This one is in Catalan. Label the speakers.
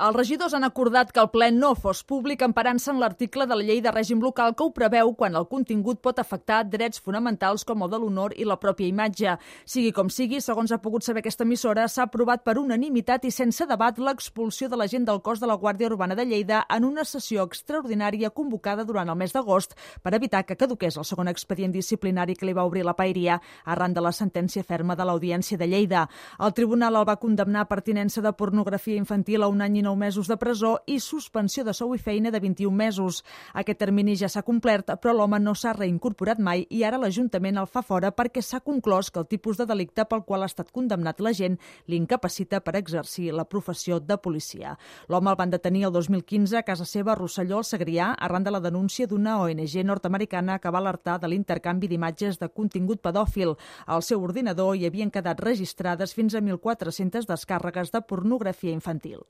Speaker 1: Els regidors han acordat que el ple no fos públic emparant-se en l'article de la llei de règim local que ho preveu quan el contingut pot afectar drets fonamentals com el de l'honor i la pròpia imatge. Sigui com sigui, segons ha pogut saber aquesta emissora, s'ha aprovat per unanimitat i sense debat l'expulsió de la gent del cos de la Guàrdia Urbana de Lleida en una sessió extraordinària convocada durant el mes d'agost per evitar que caduqués el segon expedient disciplinari que li va obrir la paeria arran de la sentència ferma de l'Audiència de Lleida. El tribunal el va condemnar per tinença de pornografia infantil a un any i 19 mesos de presó i suspensió de sou i feina de 21 mesos. Aquest termini ja s'ha complert, però l'home no s'ha reincorporat mai i ara l'Ajuntament el fa fora perquè s'ha conclòs que el tipus de delicte pel qual ha estat condemnat la gent l'incapacita per exercir la professió de policia. L'home el van detenir el 2015 a casa seva a Rosselló, al Segrià, arran de la denúncia d'una ONG nord-americana que va alertar de l'intercanvi d'imatges de contingut pedòfil. Al seu ordinador hi havien quedat registrades fins a 1.400 descàrregues de pornografia infantil.